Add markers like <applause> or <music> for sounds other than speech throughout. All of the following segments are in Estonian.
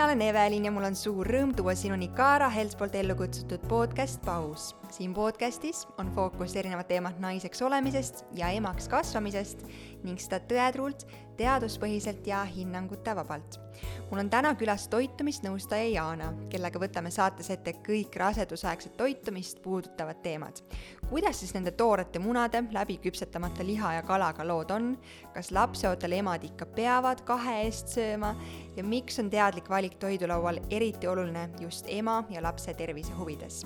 mina olen Evelin ja mul on suur rõõm tuua sinuni Kaara Helts poolt ellu kutsutud podcast Paus. Siin podcastis on fookus erinevad teemad naiseks olemisest ja emaks kasvamisest ning seda tõetruult, teaduspõhiselt ja hinnangute vabalt. Mul on täna külas toitumisnõustaja Jaana, kellega võtame saates ette kõik rasedusaegset toitumist puudutavad teemad. kuidas siis nende toorete munade, läbi küpsetamata liha ja kalaga lood on, kas lapseootel emad ikka peavad kahe eest sööma? Ja miks on teadlik valik toidulaual eriti oluline just ema ja lapse tervise huvides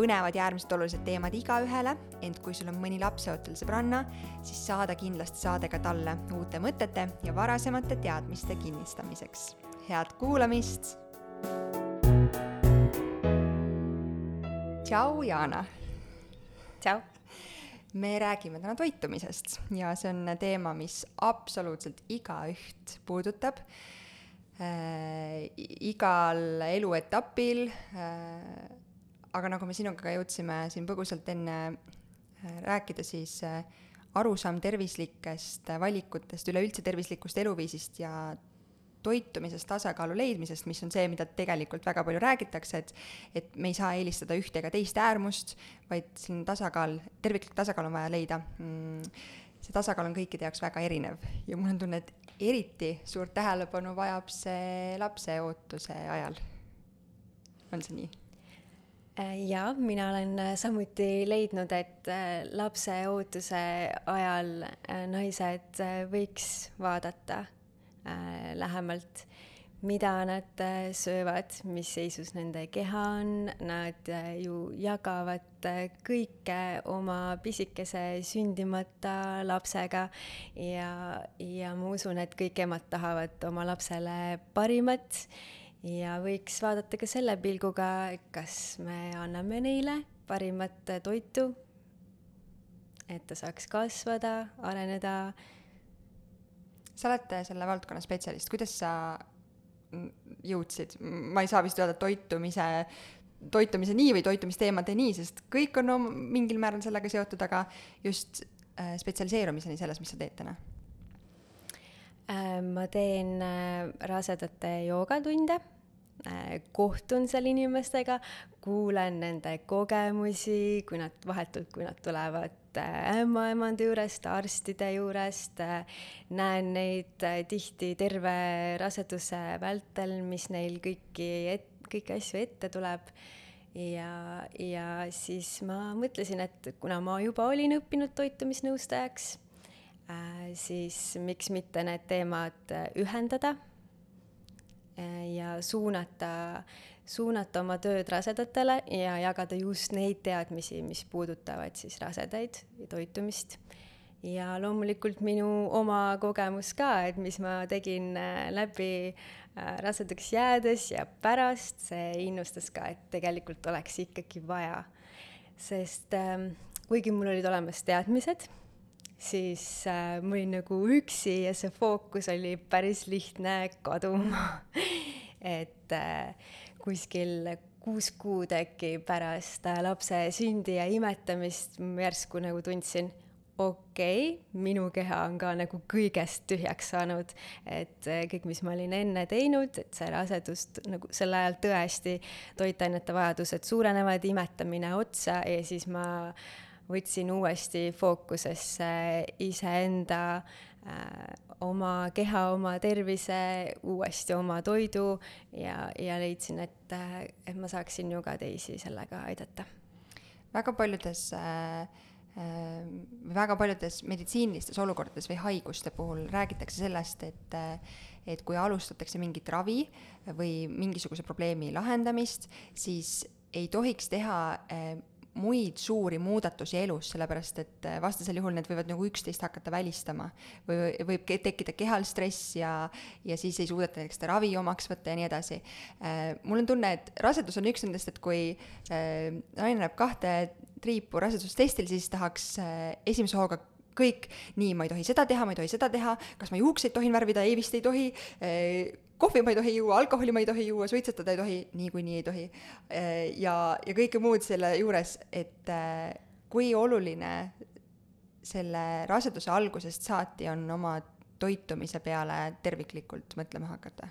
põnevad ja äärmiselt olulised teemad igaühele, ent kui sul on mõni lapseootel sõbranna, siis saada kindlasti saade ka talle uute mõtete ja varasemate teadmiste kinnistamiseks head kuulamist. tšau, Jaana. tšau. me räägime täna toitumisest ja see on teema, mis absoluutselt igaüht puudutab äh,. igal eluetapil äh,. Aga nagu me sinuga ka jõudsime siin põgusalt enne äh, rääkida, siis äh, arusaam tervislikest valikutest, üleüldse tervislikust eluviisist ja toitumises tasakaalu leidmisest, mis on see, mida tegelikult väga palju räägitakse, et et me ei saa eelistada ühte ega teist äärmust, vaid selline tasakaal, terviklik tasakaal on vaja leida mm,. see tasakaal on kõikide jaoks väga erinev ja mul on tunne, et eriti suurt tähelepanu vajab see lapse ootuse ajal. on see nii? Äh, jaa, mina olen äh, samuti leidnud, et äh, lapse ootuse ajal naised võiks vaadata äh, lähemalt, mida nad söövad, mis seisus nende keha on, nad ju jagavad kõike oma pisikese sündimata lapsega ja, ja ma usun, et kõik emad tahavad oma lapsele parimat ja võiks vaadata ka selle pilguga, kas me anname neile parimat toitu, et ta saaks kasvada, areneda. Sa oled selle valdkonna spetsialist, kuidas sa jõudsid, ma ei saa vist öelda toitumise, toitumise nii või toitumisteemade nii, sest kõik on no, mingil määral sellega seotud, aga just äh, spetsialiseerumiseni selles, mis sa teed täna? Ma teen äh, rasedate joogatunde äh,, kohtun seal inimestega, kuulen nende kogemusi, kui nad vahetult, kui nad tulevad ämmaemanda juurest, arstide juurest, näen neid äh, tihti terve raseduse vältel, mis neil kõiki kõiki asju ette tuleb. ja, ja siis ma mõtlesin, et kuna ma juba olin õppinud toitumisnõustajaks, äh, siis miks mitte need teemad äh, ühendada ja suunata suunata oma tööd rasedatele ja jagada just neid teadmisi, mis puudutavad siis rasedaid ja toitumist. ja loomulikult minu oma kogemus ka, et mis ma tegin äh, läbi äh, rasedaks jäädes ja pärast, see innustas ka, et tegelikult oleks ikkagi vaja. sest ähm, kuigi mul olid olemas teadmised, siis äh, ma olin nagu üksi ja see fookus oli päris lihtne kaduma. <laughs> Et äh, kuskil kuus kuud äkki pärast lapse sündi ja imetamist järsku nagu tundsin, okei okay,, minu keha on ka nagu kõigest tühjaks saanud, et eh, kõik, mis ma olin enne teinud, et see rasedust nagu sel ajal tõesti toitainete vajadused suurenevad, imetamine otsa ja siis ma võtsin uuesti fookusesse iseenda äh, oma keha, oma tervise, uuesti oma toidu ja, ja leidsin, et, et ma saaksin ju ka teisi sellega aidata. väga paljudes äh, äh, väga paljudes meditsiinilistes olukordades või haiguste puhul räägitakse sellest, et et kui alustatakse mingit ravi või mingisuguse probleemi lahendamist, siis ei tohiks teha äh, muid suuri muudatusi elus, sellepärast et äh, vastasel juhul need võivad nagu üksteist hakata välistama. või võib tekkida kehal stress ja, ja siis ei suudeta näiteks seda ravi omaks võtta ja nii edasi. Äh, mul on tunne, et rasedus on üks nendest, et kui äh, naine näeb kahte triipu rasedustestil, siis tahaks esimese hooga kõik, nii, ma ei tohi seda teha, ma ei tohi seda teha, kas ma juukseid tohin värvida, ei vist ei tohi kohvi ma ei tohi juua, alkoholi ma ei tohi juua, suitsetada ei tohi, niikuinii ei tohi. ja, ja kõike muud selle juures, et äh, kui oluline selle raseduse algusest saati on oma toitumise peale terviklikult mõtlema hakata?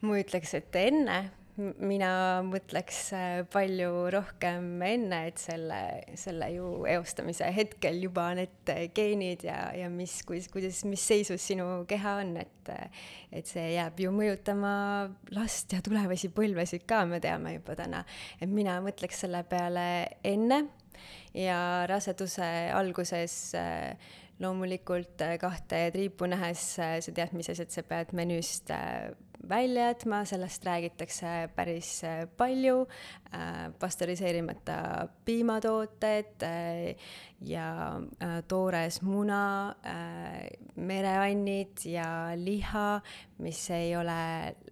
ma ütleks, et enne mina mõtleks äh, palju rohkem enne, et selle, selle ju eostamise hetkel juba need geenid ja, ja mis, kuidas, kuidas, mis seisus sinu keha on, et et see jääb ju mõjutama last ja tulevasi põlvesid ka, me teame juba täna. et mina mõtleks selle peale enne ja raseduse alguses äh, loomulikult äh, kahte triipu nähes äh, sa tead, mis asjad sa pead menüüst äh, välja jätma, sellest räägitakse päris palju, pastöriseerimata piimatooted ja toores muna, mereannid ja liha, mis ei ole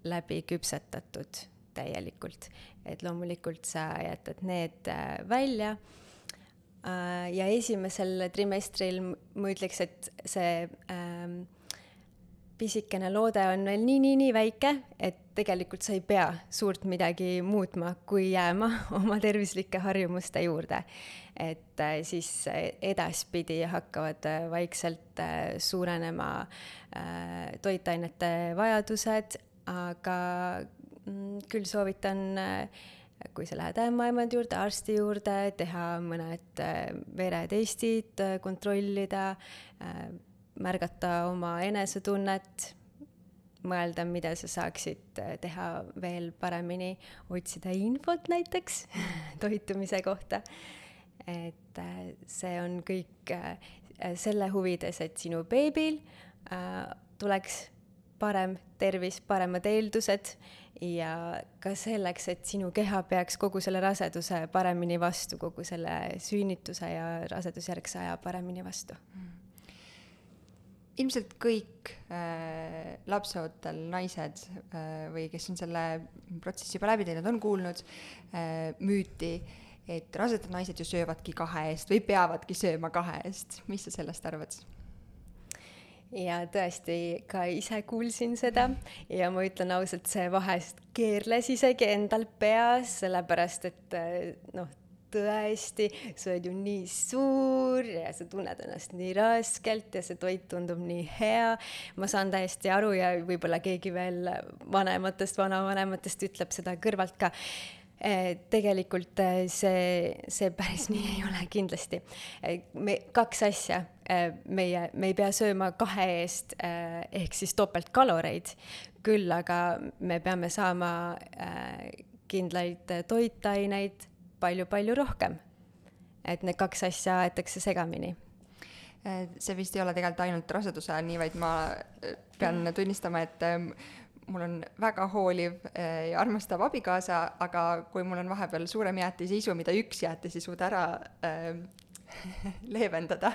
läbi küpsetatud täielikult. et loomulikult sa jätad need välja ja esimesel trimestril ma ütleks, et see ähm, pisikene loode on veel nii, nii, nii väike, et tegelikult sa ei pea suurt midagi muutma, kui jääma <laughs> oma tervislike harjumuste juurde. et äh, siis edaspidi hakkavad äh, vaikselt äh, suurenema äh, toitainete vajadused, aga mm, küll soovitan äh, kui sa lähed ämmaemandi juurde, arsti juurde, teha mõned äh, veretestid, äh, kontrollida, äh, märgata oma enesetunnet, mõelda, mida sa saaksid teha veel paremini, otsida infot näiteks <laughs> toitumise kohta. et see on kõik selle huvides, et sinu beebil tuleks parem tervis, paremad eeldused ja ka selleks, et sinu keha peaks kogu selle raseduse paremini vastu, kogu selle sünnituse ja rasedusjärgse aja paremini vastu mm. ilmselt kõik äh, lapseootel naised äh, või kes on selle protsessi juba läbi teinud, on kuulnud äh, müüti, et rasedad naised ju söövadki kahe eest või peavadki sööma kahe eest. mis sa sellest arvad? Ja tõesti ka ise kuulsin seda ja ma ütlen ausalt, see vahest keerles isegi endal peas, sellepärast et noh, tõesti, sa oled ju nii suur ja sa tunned ennast nii raskelt ja see toit tundub nii hea. ma saan täiesti aru ja võib-olla keegi veel vanematest, vanavanematest ütleb seda kõrvalt ka Eh, tegelikult eh, see, see päris <laughs> nii ei ole kindlasti. Eh, me, kaks asja, meie, me ei pea sööma kahe eest ehk siis topeltkaloreid, küll aga me peame saama kindlaid toitaineid palju-palju rohkem. et need kaks asja aetakse segamini. See vist ei ole tegelikult ainult raseduse ajal nii, vaid ma pean tunnistama, et mul on väga hooliv ja armastav abikaasa, aga kui mul on vahepeal suurem jäätiseisu, mida üks jäätis ei suuda ära äh, <laughs> leevendada,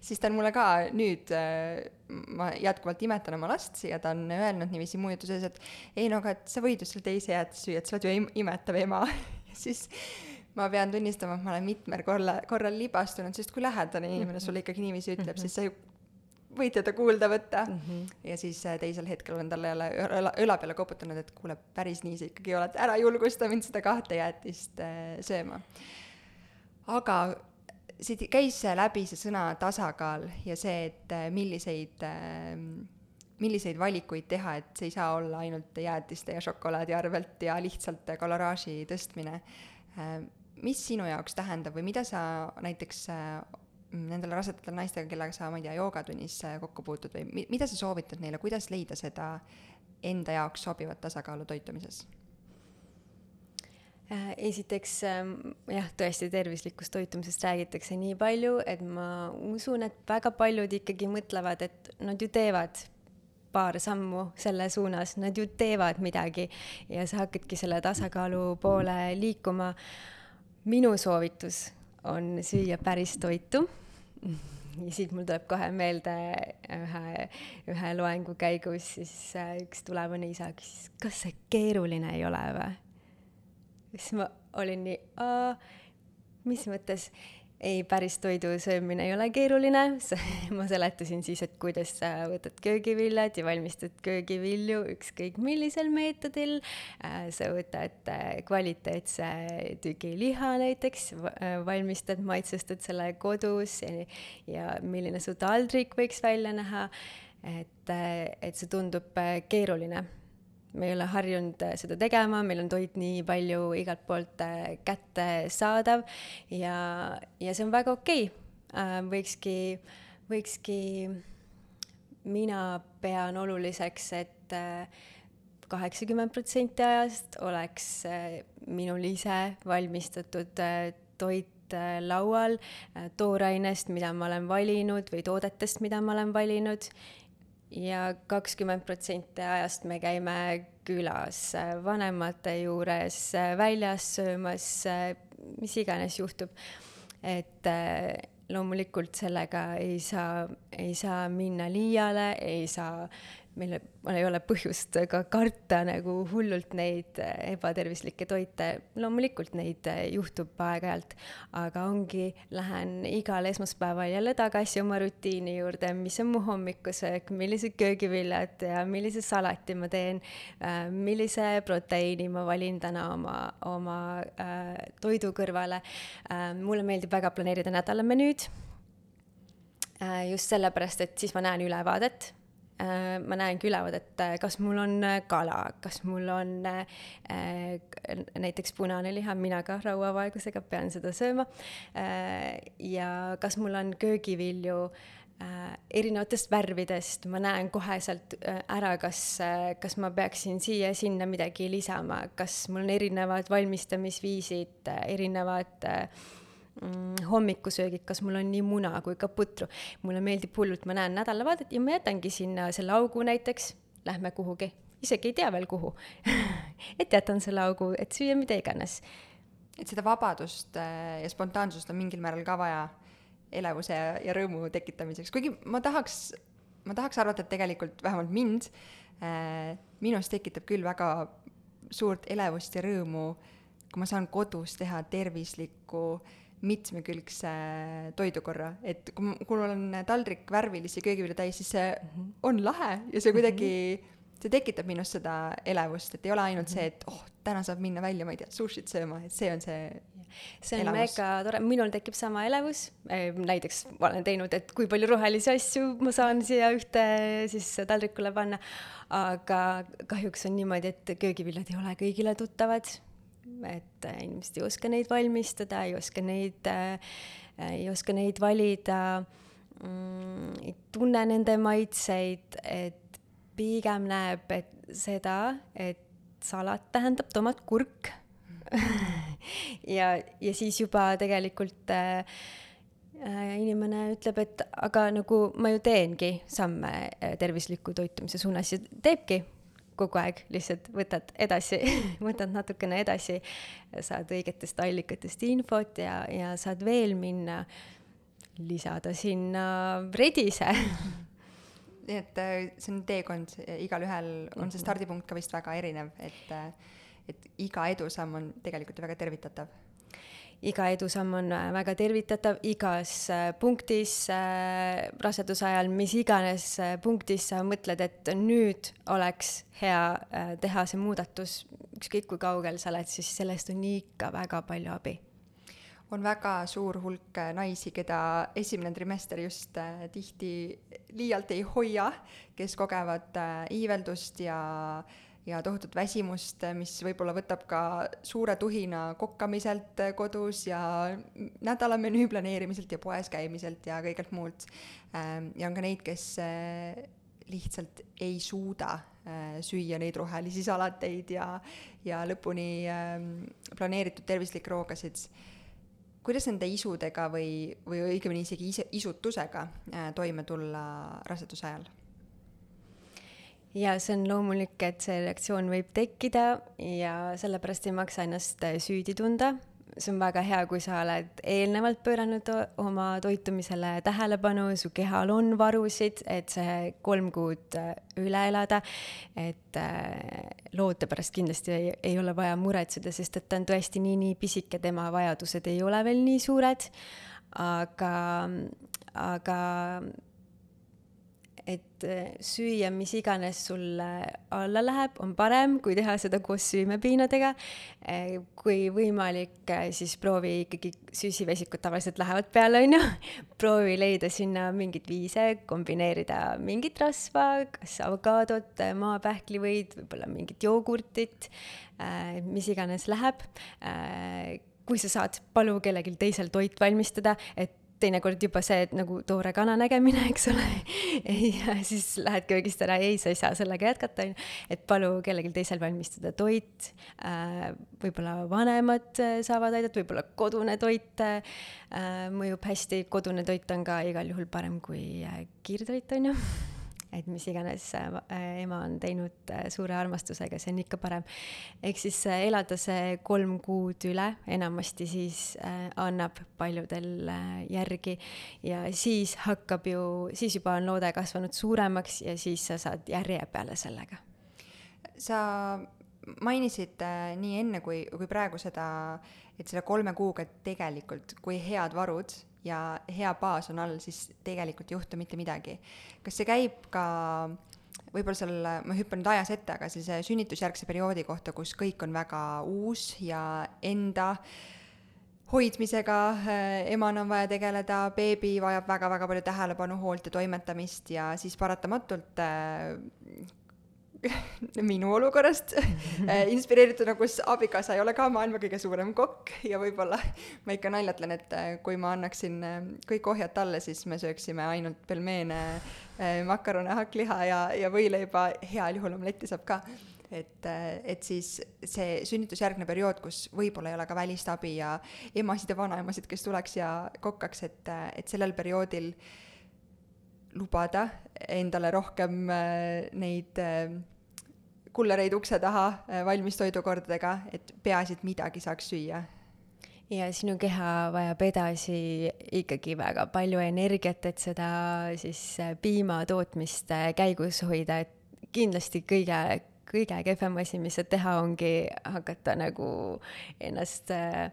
siis ta on mulle ka nüüd äh,, ma jätkuvalt imetan oma last ja ta on öelnud niiviisi jutu sees, et ei no aga et sa võid ju selle teise jäätise süüa, et sa oled ju im imetav ema <laughs> siis ma pean tunnistama, et ma olen mitmel korra, korral libastunud, sest kui lähedane inimene sulle ikkagi niiviisi ütleb, siis sa ju võid teda kuulda võtta mm. -hmm. ja siis äh, teisel hetkel olen talle jälle õla, õla peale koputanud, et kuule, päris nii sa ikkagi oled, ära julgusta mind seda kahte jäätist äh, sööma. aga siit käis läbi see sõna tasakaal ja see, et äh, milliseid äh, milliseid valikuid teha, et see ei saa olla ainult jäätiste ja šokolaadi arvelt ja lihtsalt koloraaži tõstmine. Äh, mis sinu jaoks tähendab või mida sa näiteks nendele rasedatele naistele, kellega sa, ma ei tea, joogatunnis äh, kokku puutud või mi-, mida sa soovitad neile, kuidas leida seda enda jaoks sobivat tasakaalu toitumises? Äh, esiteks ähm, jah, tõesti tervislikust toitumisest räägitakse nii palju, et ma usun, et väga paljud ikkagi mõtlevad, et nad ju teevad paar sammu selle suunas, nad ju teevad midagi ja sa hakkadki selle tasakaalu poole liikuma. minu soovitus on süüa päris toitu ja siit mul tuleb kohe meelde ühe, ühe loengu käigus siis äh, üks tulevane isa küsis, kas see keeruline ei ole või? Siis ma olin nii, mis mõttes ei, päris toidu söömine ei ole keeruline, <laughs> ma seletasin siis, et kuidas sa võtad köögiviljad ja valmistad köögivilju ükskõik millisel meetodil. Äh, sa võtad äh, kvaliteetse tügiliha näiteks, äh, valmistad, maitsestad selle kodus ja, ja milline su taldrik võiks välja näha. et, et see tundub keeruline me ei ole harjunud äh, seda tegema, meil on toit nii palju igalt poolt äh, kättesaadav ja, ja see on väga okei. Okay.. võikski, võikski, mina pean oluliseks, et kaheksakümmend protsenti ajast oleks minul ise valmistatud toit laual toorainest, mida ma olen valinud või toodetest, mida ma olen valinud ja kakskümmend protsenti ajast me käime külas, vanemate juures, väljas söömas, mis iganes juhtub. et äh, loomulikult sellega ei saa, ei saa minna liiale, ei saa meil, mul ei ole põhjust ka karta nagu hullult neid äh, ebatervislikke toite, loomulikult neid äh, juhtub aeg-ajalt, aga ongi, lähen igal esmaspäeval jälle tagasi oma rutiini juurde, mis on mu hommikusöök, millised köögiviljad ja millise salati ma teen, äh, millise proteiini ma valin täna oma, oma äh, toidu kõrvale äh,. mulle meeldib väga planeerida nädalamenüüd äh, just sellepärast, et siis ma näen ülevaadet ma näengi ülevaadet, kas mul on äh, kala, kas mul on äh, näiteks punane liha, mina ka rauavaegusega pean seda sööma. ja kas mul on köögivilju erinevatest värvidest, ma näen koheselt ära, kas, kas ma peaksin siia-sinna midagi lisama, kas mul on erinevad valmistamisviisid, erinevad äh, hommikusöögid, kas mul on nii muna kui ka putru. mulle meeldib hullult, ma näen nädalavaadet ja ma jätangi sinna selle augu näiteks, lähme kuhugi, isegi ei tea veel kuhu <laughs> et jätan selle augu, et süüa mida iganes. et seda vabadust äh, ja spontaansust on mingil määral ka vaja elevuse ja, ja rõõmu tekitamiseks, kuigi ma tahaks, ma tahaks arvata, et tegelikult vähemalt mind äh,, minus tekitab küll väga suurt elevust ja rõõmu, kui ma saan kodus teha tervislikku äh, mitmekülgse toidukorra, et kui mul, on taldrik värvilisi köögivilju täis, siis see on lahe ja see kuidagi -hmm. see tekitab minus seda elevust, et ei ole ainult see, et oh, täna saab minna välja, ma ei tea, sushit sööma, et see on see see on elevus. mega tore, minul tekib sama elevus, näiteks ma olen teinud, et kui palju rohelisi asju ma saan siia ühte siis taldrikule panna, aga kahjuks on niimoodi, et köögiviljad ei ole kõigile tuttavad et äh, inimesed ei oska neid valmistada, ei oska neid, äh, ei oska neid valida, mm, ei tunne nende maitseid, et pigem näeb, et seda, et salat tähendab tomat, kurk. <laughs> Ja, ja siis juba tegelikult äh, äh, inimene ütleb, et aga nagu ma ju teengi samme tervisliku toitumise suunas ja teebki kogu aeg lihtsalt võtad edasi <laughs> võtad natukene edasi, saad õigetest allikatest infot ja, ja saad veel minna, lisada sinna redise <laughs> nii et äh, see on teekond, igalühel on see mhm. stardipunkt ka vist väga erinev, et, äh, et iga edusamm on tegelikult ju väga tervitatav iga edusamm on äh, väga tervitatav, igas äh, punktis äh, raseduse ajal, mis iganes punktis sa mõtled, et nüüd oleks hea teha see muudatus, ükskõik kui kaugel sa oled, siis sellest on ikka väga palju abi. On väga suur hulk naisi, keda esimene trimester just äh, tihti liialt ei hoia, kes kogevad äh, iiveldust ja äh, ja tohutut väsimust, mis võib-olla võtab ka suure tuhina kokkamiselt kodus ja nädalamenüü planeerimiselt ja poes käimiselt ja kõigelt muult. Ähm, ja on ka neid, kes äh, lihtsalt ei suuda äh, süüa neid rohelisi salateid ja, ja lõpuni ähm, planeeritud tervislikke roogasid. kuidas nende isudega või, või õigemini isegi ise, isutusega äh, toime tulla raseduse ajal? Ja see on loomulik, et see reaktsioon võib tekkida ja sellepärast ei maksa ennast äh, süüdi tunda. see on väga hea, kui sa oled eelnevalt pööranud oma toitumisele tähelepanu, su kehal on varusid, et see kolm kuud äh, üle elada. et äh, loote pärast kindlasti ei, ei ole vaja muretseda, sest et ta on tõesti nii-nii pisike, tema vajadused ei ole veel nii suured. aga, aga et äh, süüa, mis iganes sulle alla läheb, on parem, kui teha seda koos süümepiinadega. Äh, kui võimalik, äh, siis proovi ikkagi, süsivesikud tavaliselt lähevad peale, on ju. <laughs> proovi leida sinna mingeid viise, kombineerida mingit rasva, kas avokaadot, maapähklivõid, võib-olla mingit jogurtit, mis iganes läheb kui sa saad, palu kellelgi teisel toit valmistada, et teinekord juba see, et nagu toore kana nägemine, eks ole. <laughs> Ja siis lähed köögist ära, ei, sa ei saa sellega jätkata, on ju. et palu kellelgi teisel valmistada toit. Äh,, võib-olla vanemad äh, saavad aidata, võib-olla kodune toit äh, mõjub hästi, kodune toit on ka igal juhul parem kui äh, kiirtoit, on ju <laughs> et mis iganes äh, ema on teinud äh, suure armastusega, see on ikka parem. ehk siis äh, elada see kolm kuud üle, enamasti siis annab paljudel järgi ja siis hakkab ju, siis juba on loode kasvanud suuremaks ja siis sa saad järje peale sellega. sa mainisid nii enne kui, kui praegu seda, et selle kolme kuuga tegelikult, kui head varud ja hea baas on all, siis tegelikult ei juhtu mitte midagi. kas see käib ka võib-olla seal, ma hüppan nüüd ajas ette, aga sellise sünnitusjärgse perioodi kohta, kus kõik on väga uus ja enda hoidmisega äh, emana on vaja tegeleda, beebi vajab väga-väga palju tähelepanu, hoolt ja toimetamist ja siis paratamatult äh, <laughs> minu olukorrast äh, inspireerituna, kus abikaasa ei ole ka maailma kõige suurem kokk ja võib-olla ma ikka naljatlen, et äh, kui ma annaksin äh, kõik ohjad talle, siis me sööksime ainult pelmeene, makarone, hakkliha ja, ja võileiba, heal juhul omletti saab ka. et, et siis see sünnitusjärgne periood, kus võib-olla ei ole ka välist abi ja emasid ja vanaemasid, kes tuleks ja kokkaks, et, et sellel perioodil lubada endale rohkem neid kullereid ukse taha äh, valmis toidukordadega, et peaasi, et midagi saaks süüa. Ja sinu keha vajab edasi ikkagi väga palju energiat, et seda siis äh, piima tootmist äh, käigus hoida, et kindlasti kõige, kõige kehvem asi, mis saad teha, ongi hakata nagu ennast äh,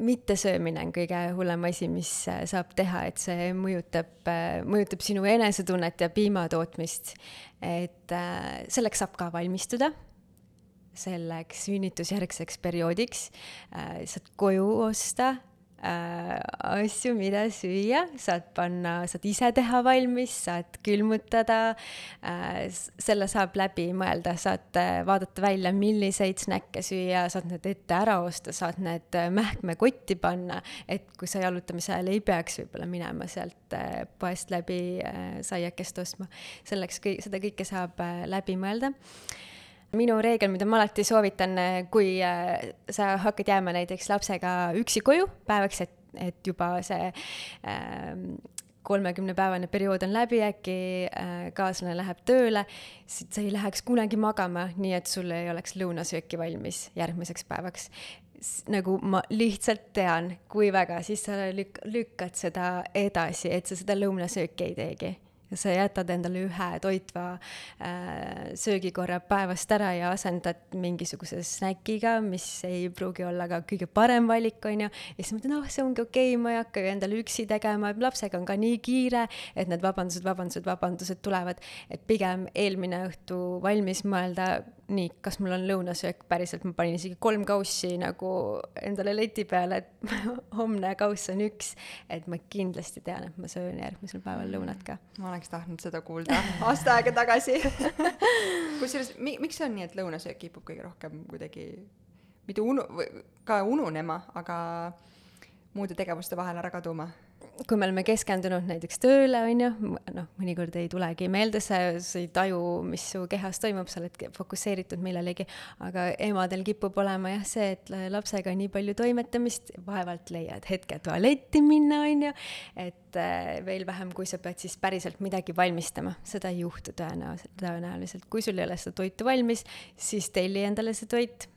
mittesöömine on kõige hullem asi, mis äh, saab teha, et see mõjutab, äh, mõjutab sinu enesetunnet ja piimatootmist. et äh, selleks saab ka valmistuda, selleks sünnitusjärgseks perioodiks, saad koju osta asju, mida süüa, saad panna, saad ise teha valmis, saad külmutada äh,, selle saab läbi mõelda, saad äh, vaadata välja, milliseid snäkke süüa, saad need ette ära osta, saad need äh, mähkmekotti panna, et kui sa jalutamise ajal ei peaks võib-olla minema sealt äh, poest läbi äh, saiakest ostma. selleks kõik, seda kõike saab äh, läbi mõelda minu reegel, mida ma alati soovitan, kui äh, sa hakkad jääma näiteks lapsega üksi koju päevaks, et, et juba see ähm, kolmekümnepäevane periood on läbi, äkki äh, kaaslane läheb tööle, siis sa ei läheks kunagi magama, nii et sul ei oleks lõunasööki valmis järgmiseks päevaks. nagu ma lihtsalt tean, kui väga, siis sa lük-, lükkad seda edasi, et sa seda lõunasööki ei teegi sa jätad endale ühe toitva äh, söögikorra päevast ära ja asendad mingisuguse snäkiga, mis ei pruugi olla ka kõige parem valik, on ju. ja siis mõtled, noh, see ongi okei okay,, ma ei hakka ju endale üksi tegema, lapsega on ka nii kiire, et need vabandused, vabandused, vabandused tulevad. et pigem eelmine õhtu valmis mõelda nii, kas mul on lõunasöök päriselt, ma panin isegi kolm kaussi nagu endale leti peale, et <laughs> homne kauss on üks, et ma kindlasti tean, et ma söön järgmisel päeval lõunat ka. ma oleks tahtnud seda kuulda <laughs> aasta aega tagasi <laughs> kusjuures mi-, miks see on nii, et lõunasöök kipub kõige rohkem kuidagi mitte unu-, ka ununema, aga muude tegevuste vahel ära kaduma? Kui me oleme keskendunud näiteks tööle, on ju, noh, mõnikord ei tulegi meelde, sa, sa ei taju, mis su kehas toimub, sa oled fokusseeritud millelegi, aga emadel kipub olema jah see, et lapsega nii palju toimetamist, vaevalt leiad hetke tualetti minna, on ju, et äh, veel vähem, kui sa pead siis päriselt midagi valmistama, seda ei juhtu tõenäoliselt, tõenäoliselt, kui sul ei ole seda toitu valmis, siis telli endale see toit.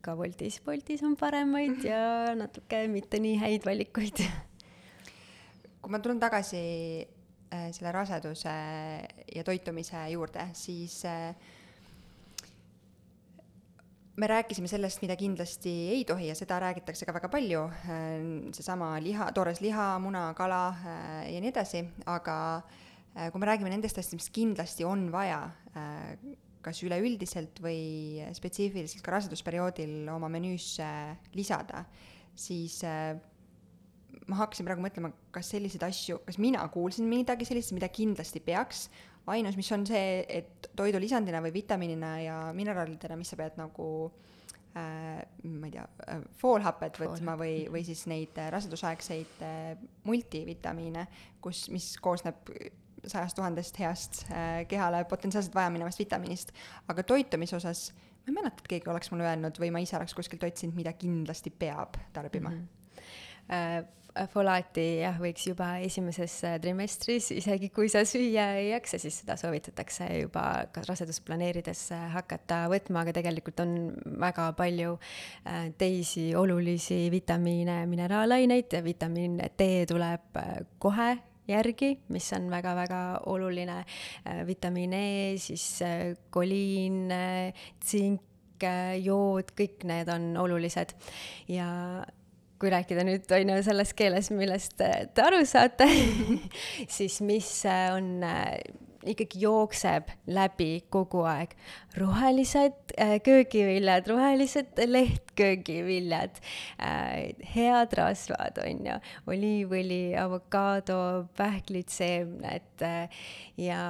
Ka Woltis, Woltis on paremaid ja <laughs> natuke mitte nii häid valikuid <laughs> kui ma tulen tagasi äh, selle raseduse ja toitumise juurde, siis äh, me rääkisime sellest, mida kindlasti ei tohi ja seda räägitakse ka väga palju, äh, seesama liha, toores liha, muna, kala äh, ja nii edasi, aga kui me räägime nendest asjadest, mis kindlasti on vaja, kas üleüldiselt või spetsiifiliselt ka rasedusperioodil oma menüüsse lisada, siis ma hakkasin praegu mõtlema, kas selliseid asju, kas mina kuulsin midagi sellist, mida kindlasti peaks, ainus, mis on see, et toidulisandina või vitamiinina ja mineraalidena, mis sa pead nagu äh, ma ei tea äh,, foolhapet võtma või, või siis neid äh, rasedusaegseid äh, multivitamiine, kus, mis koosneb sajast tuhandest heast äh, kehale potentsiaalselt vajaminevast vitamiinist, aga toitumise osas ma ei mäleta, et keegi oleks mulle öelnud või ma ise oleks kuskilt otsinud, mida kindlasti peab tarbima mm. -hmm. Uh folaati jah, võiks juba esimeses äh, trimestris, isegi kui sa süüa ei jaksa, siis seda soovitatakse juba ka rasedust planeerides äh, hakata võtma, aga tegelikult on väga palju äh, teisi olulisi vitamiine, mineraalaineid vitamiin D tuleb kohe järgi, mis on väga-väga oluline. vitamiin E, siis koliin, tsink, jood, kõik need on olulised ja kui rääkida nüüd on ju selles keeles, millest te aru saate <laughs> siis mis äh, on äh, ikkagi jookseb läbi kogu aeg. rohelised äh, köögiviljad, rohelised lehtköögiviljad head rasvad, on ju, oliivõli, avokaado, pähklid, seemned äh, ja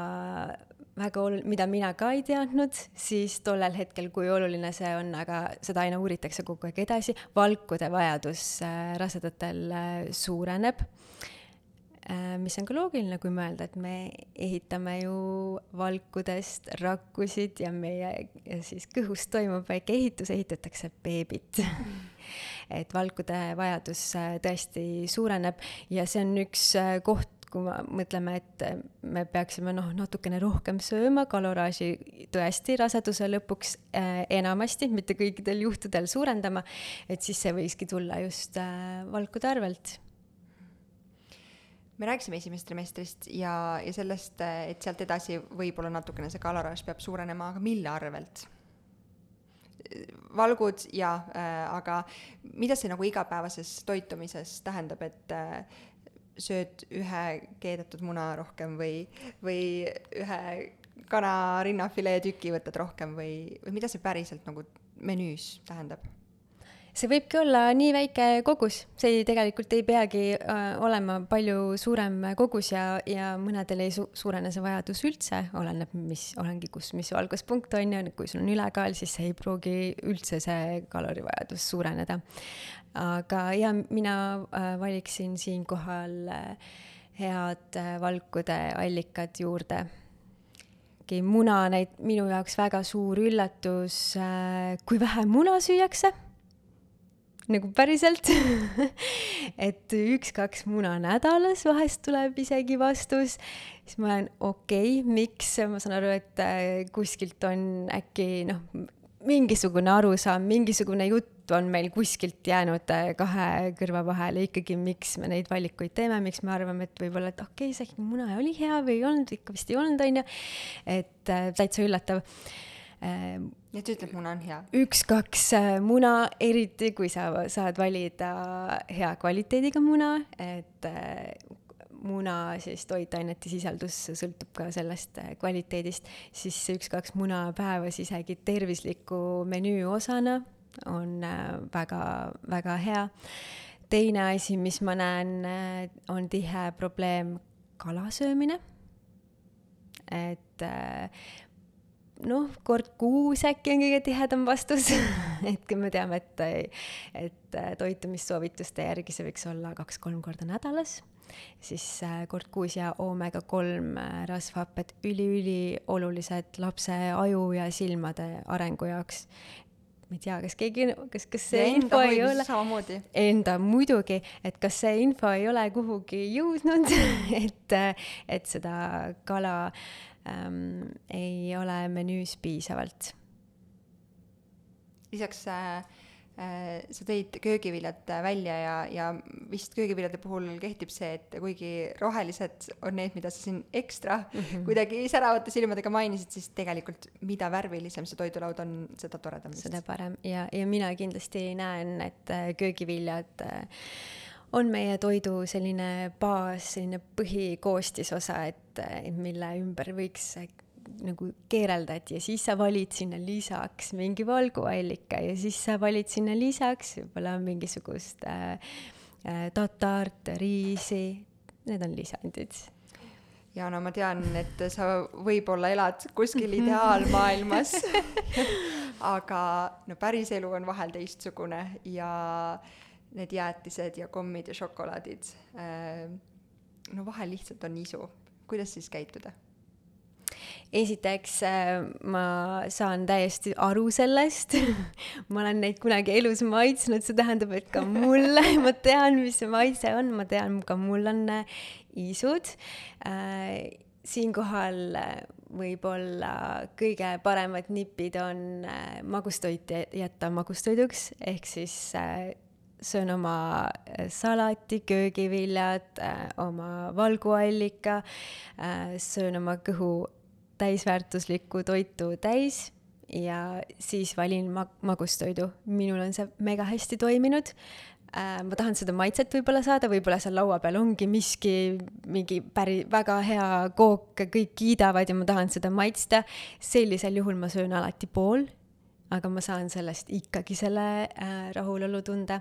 väga ol-, mida mina ka ei teadnud, siis tollel hetkel, kui oluline see on, aga seda aina uuritakse kogu aeg edasi, valkude vajadus äh, rasedatel äh, suureneb. Äh,, mis on ka loogiline, kui mõelda, et me ehitame ju valkudest rakkusid ja meie ja siis kõhus toimub väike ehitus, ehitatakse beebit <laughs> et valkude vajadus tõesti suureneb ja see on üks koht, kui me mõtleme, et me peaksime noh, natukene rohkem sööma, kaloraaži tõesti raseduse lõpuks äh, enamasti, mitte kõikidel juhtudel suurendama, et siis see võikski tulla just äh, valkude arvelt me rääkisime esimesest trimestrist ja, ja sellest, et sealt edasi võib-olla natukene see kaloraaž peab suurenema, aga mille arvelt? valgud jaa äh,, aga mida see nagu igapäevases toitumises tähendab, et äh, sööd ühe keedetud muna rohkem või, või ühe kana rinnafilee tüki võtad rohkem või, või mida see päriselt nagu menüüs tähendab? see võibki olla nii väike kogus, see ei, tegelikult ei peagi äh, olema palju suurem kogus ja, ja mõnedel ei su suurene see vajadus üldse, oleneb, mis, olengi, kus, mis valguspunkt on ju, kui sul on ülekaal, siis ei pruugi üldse see kalorivajadus suureneda aga ja mina äh, valiksin siinkohal äh, head äh, valkude allikad juurde. muna näit-, minu jaoks väga suur üllatus, kui vähe muna süüakse. Nagu päriselt. <laughs> Et üks-kaks muna nädalas vahest tuleb isegi vastus, siis ma olen okei okay,, miks, ma saan aru, et kuskilt on äkki noh, mingisugune arusaam, mingisugune jutt on meil kuskilt jäänud äh, kahe kõrva vahele ikkagi, miks me neid valikuid teeme, miks me arvame, et võib-olla, et okei okay,, see muna oli hea või ei olnud, ikka vist ei olnud, onju. et äh, täitsa üllatav äh,. et sa ütled, muna on hea? üks-kaks äh, muna, eriti kui sa saad valida hea kvaliteediga muna, et äh, muna siis toitainete sisaldus sõltub ka sellest äh, kvaliteedist, siis üks-kaks muna päevas isegi tervisliku menüü osana on väga-väga äh, hea. teine asi, mis ma näen, äh, on tihe probleem kala söömine. et noh, kord kuus äkki on kõige tihedam vastus <laughs> et me teame, et, et toitumissoovituste järgi see võiks olla kaks-kolm korda nädalas siis äh, kord kuus ja oomega kolm äh, rasvhapped üliüliolulised lapse aju ja silmade arengu jaoks ma ei tea, kas keegi, kas, kas see ja info ei ole, enda muidugi, et kas see info ei ole kuhugi jõudnud <laughs> et, et seda kala ähm, ei ole menüüs piisavalt. lisaks äh, Äh, sa tõid köögiviljad välja ja, ja vist köögiviljade puhul kehtib see, et kuigi rohelised on need, mida sa siin ekstra mm -hmm. kuidagi säravate silmadega mainisid, siis tegelikult mida värvilisem see toidulaud on, seda toredam. seda parem ja, ja mina kindlasti näen, et äh, köögiviljad äh, on meie toidu selline baas, selline põhikoostisosa, et mille ümber võiks nagu keereldad ja siis sa valid sinna lisaks mingi valguallika ja siis sa valid sinna lisaks võib-olla mingisugust äh, äh, tatart, riisi, need on lisandid. ja no ma tean, et sa võib-olla elad kuskil ideaalmaailmas <laughs> aga no päris elu on vahel teistsugune ja need jäätised ja kommid ja šokolaadid äh,, no vahel lihtsalt on isu. kuidas siis käituda? Esiteks äh, ma saan täiesti aru sellest <laughs> ma olen neid kunagi elus maitsnud, see tähendab, et ka mulle, <laughs> ma tean, mis see maitse on, ma tean, ka mul on äh, isud. Äh, siinkohal võib-olla kõige paremad nipid on magustoit jätta magustoiduks, ehk siis söön oma salati, köögiviljad, oma valguallika, söön oma kõhu täisväärtuslikku toitu täis ja siis valin mag-, magustoidu. minul on see mega hästi toiminud äh,. ma tahan seda maitset võib-olla saada, võib-olla seal laua peal ongi miski, mingi päri-, väga hea kook, kõik kiidavad ja ma tahan seda maitsta. sellisel juhul ma söön alati pool, aga ma saan sellest ikkagi selle äh, rahulolutunde.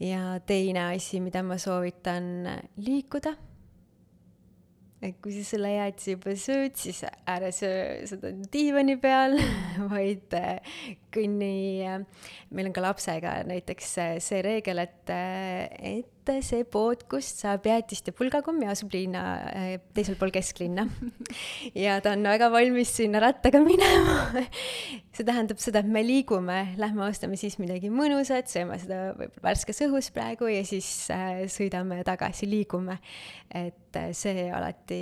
ja teine asi, mida ma soovitan, liikuda et kui sa selle jäätise juba sööd, siis ära söö seda diivani peal, <laughs> vaid kõnni, äh, meil on ka lapsega näiteks äh, see reegel, et, et see pood, kust saab jäätist ja pulgakommi, asub linna teisel pool kesklinna. <laughs> ja ta on väga valmis sinna rattaga minema. <laughs> see tähendab seda, et me liigume, lähme ostame siis midagi mõnusat, sööme seda võib-olla värskes õhus praegu ja siis sõidame tagasi, liigume. et see alati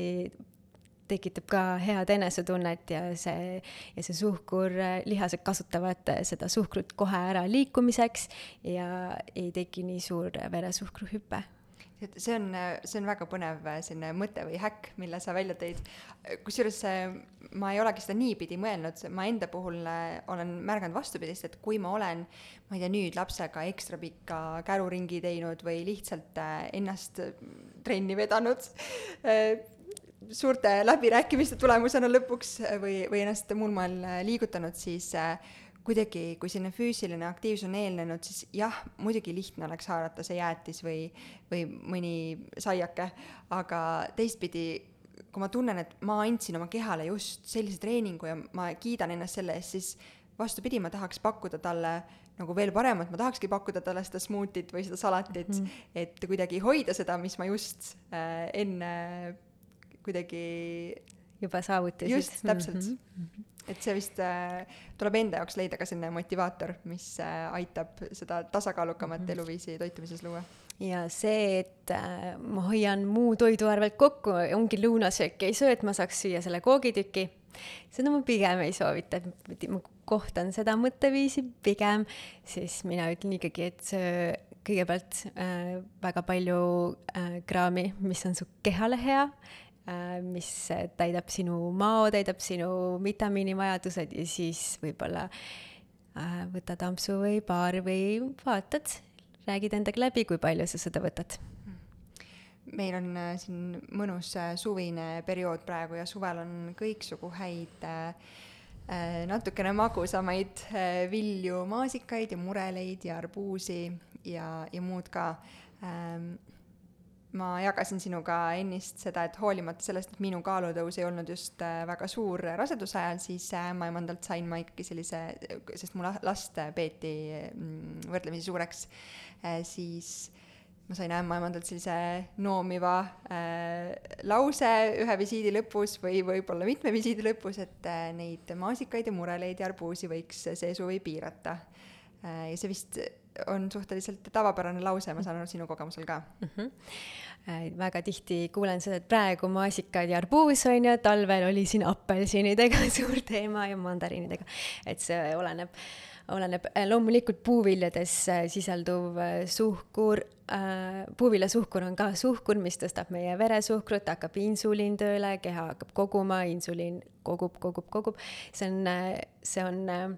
tekitab ka head enesetunnet ja see, ja see suhkur, lihased kasutavad seda suhkrut kohe ära liikumiseks ja ei teki nii suur veresuhkruhüpe et see on, see on väga põnev selline mõte või häkk, mille sa välja tõid. kusjuures ma ei olegi seda niipidi mõelnud, ma enda puhul olen märganud vastupidist, et kui ma olen, ma ei tea, nüüd lapsega ekstra pikka käruringi teinud või lihtsalt ennast trenni vedanud suurte läbirääkimiste tulemusena lõpuks või, või ennast muul moel äh, liigutanud, siis äh, kuidagi, kui selline füüsiline aktiivsus on eelnenud, siis jah, muidugi lihtne oleks haarata see jäätis või, või mõni saiake, aga teistpidi, kui ma tunnen, et ma andsin oma kehale just sellise treeningu ja ma kiidan ennast selle eest, siis vastupidi, ma tahaks pakkuda talle nagu veel paremat, ma tahakski pakkuda talle seda smuutit või seda salatit mm, -hmm. et kuidagi hoida seda, mis ma just äh, enne kuidagi juba saavutasid. just, täpselt mm. -hmm. et see vist äh, tuleb enda jaoks leida ka selline motivaator, mis äh, aitab seda tasakaalukamat mm -hmm. eluviisi toitumises luua ja see, et äh, ma hoian muu toidu arvelt kokku, ongi lõunasööki ei söö, et ma saaks süüa selle koogitüki, seda ma pigem ei soovita, et ma kohtan seda mõtteviisi pigem, siis mina ütlen ikkagi, et söö kõigepealt äh, väga palju äh, kraami, mis on su kehale hea mis täidab sinu mao, täidab sinu vitamiinivajadused ja siis võib-olla äh, võtad ampsu või paar või vaatad, räägid endaga läbi, kui palju sa seda võtad. Meil on äh, siin mõnus suvine periood praegu ja suvel on kõiksugu häid natukene magusamaid vilju, maasikaid ja mureleid ja arbuusi ja, ja muud ka. Ähm, ma jagasin sinuga ennist seda, et hoolimata sellest, et minu kaalutõus ei olnud just äh, väga suur raseduse ajal, siis ämmaemandalt sain ma ikkagi sellise, sest mu last peeti mm, võrdlemisi suureks, äh, siis ma sain ämmaemandalt sellise noomiva äh, lause ühe visiidi lõpus või võib-olla mitme visiidi lõpus, et äh, neid maasikaid ja mureleid ja arbuusi võiks see suvi piirata äh,. ja see vist on suhteliselt tavapärane lause, ma saan aru sinu kogemusel ka mm. -hmm. väga tihti kuulen seda, et praegu maasikad ja arbuus on ju, talvel oli siin apelsinidega <laughs> suur teema ja mandariinidega. et see oleneb, oleneb äh, loomulikult puuviljades äh, sisalduv suhkur puuviljasuhkur on ka suhkur, mis tõstab meie veresuhkrut, hakkab insuliin tööle, keha hakkab koguma, insuliin kogub, kogub, kogub. see on, see on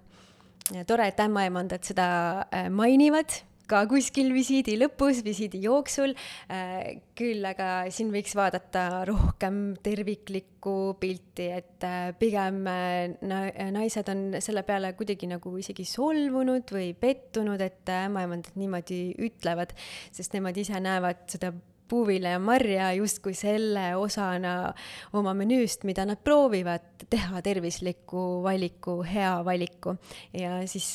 tore, et ämmaemandad seda äh, mainivad, ka kuskil visiidi lõpus, visiidi jooksul, äh, küll aga siin võiks vaadata rohkem terviklikku pilti, et äh, pigem naised on selle peale kuidagi nagu isegi solvunud või pettunud, et ämmaemandad niimoodi ütlevad, sest nemad ise näevad seda puuvilja ja marja justkui selle osana oma menüüst, mida nad proovivad teha tervisliku valiku, hea valiku. ja siis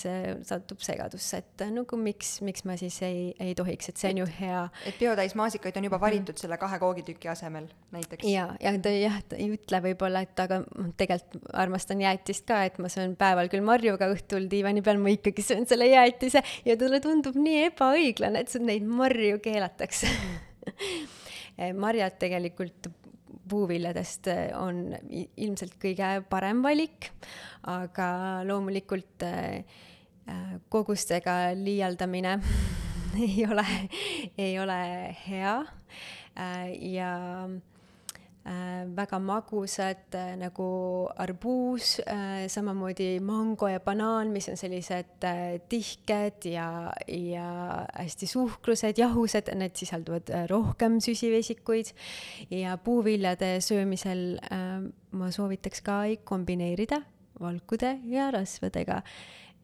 satub segadusse, et nagu miks, miks ma siis ei, ei tohiks, et see on ju hea. et biotäis maasikaid on juba valitud mm. selle kahe koogitüki asemel näiteks? ja, ja ta jah, ta ei ütle võib-olla, et aga tegelikult armastan jäätist ka, et ma söön päeval küll marju, aga õhtul diivani peal ma ikkagi söön selle jäätise ja talle tundub nii ebaõiglane, et neid marju keelatakse <laughs> marjad tegelikult puuviljadest on ilmselt kõige parem valik, aga loomulikult äh, kogustega liialdamine <laughs> ei ole, ei ole hea. Ja väga magusad äh, nagu arbuus, äh, samamoodi mango ja banaan, mis on sellised tihked ja, ja hästi suhkrused, jahused, need sisaldavad rohkem süsivesikuid ja puuviljade söömisel ma soovitaks ka kombineerida valkude ja rasvadega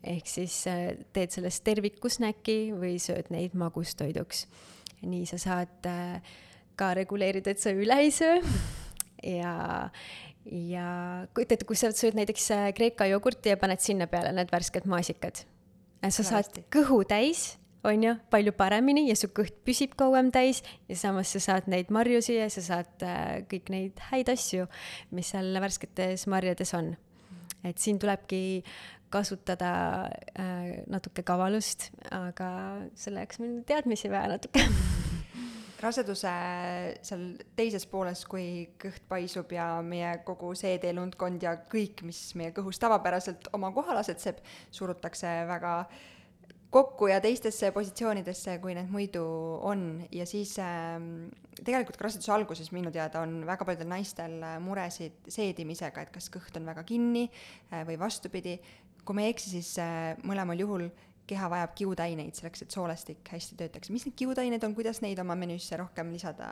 ehk siis teed sellest terviku snäki või sööd neid magustoiduks. nii sa saad äh, ka reguleerida, et sa üle ei söö ja, ja kujuta ette, kui sa sööd näiteks äh, Kreeka jogurti ja paned sinna peale need värsked maasikad. sa saad kõhu täis, on ju, palju paremini ja su kõht püsib kauem täis ja samas sa saad neid marjusi ja sa saad äh, kõik neid häid asju, mis seal värsketes marjades on. et siin tulebki kasutada äh, natuke kavalust, aga selle jaoks meil teadmisi vaja natuke <laughs> raseduse seal teises pooles, kui kõht paisub ja meie kogu seedeelundkond ja kõik, mis meie kõhus tavapäraselt oma kohal asetseb, surutakse väga kokku ja teistesse positsioonidesse, kui need muidu on ja siis äh, tegelikult ka raseduse alguses minu teada on väga paljudel naistel muresid seedimisega, et kas kõht on väga kinni äh, või vastupidi. kui ma ei eksi, siis äh, mõlemal juhul keha vajab kiudaineid selleks, et soolestik hästi töötaks. mis need kiudained on, kuidas neid oma menüüsse rohkem lisada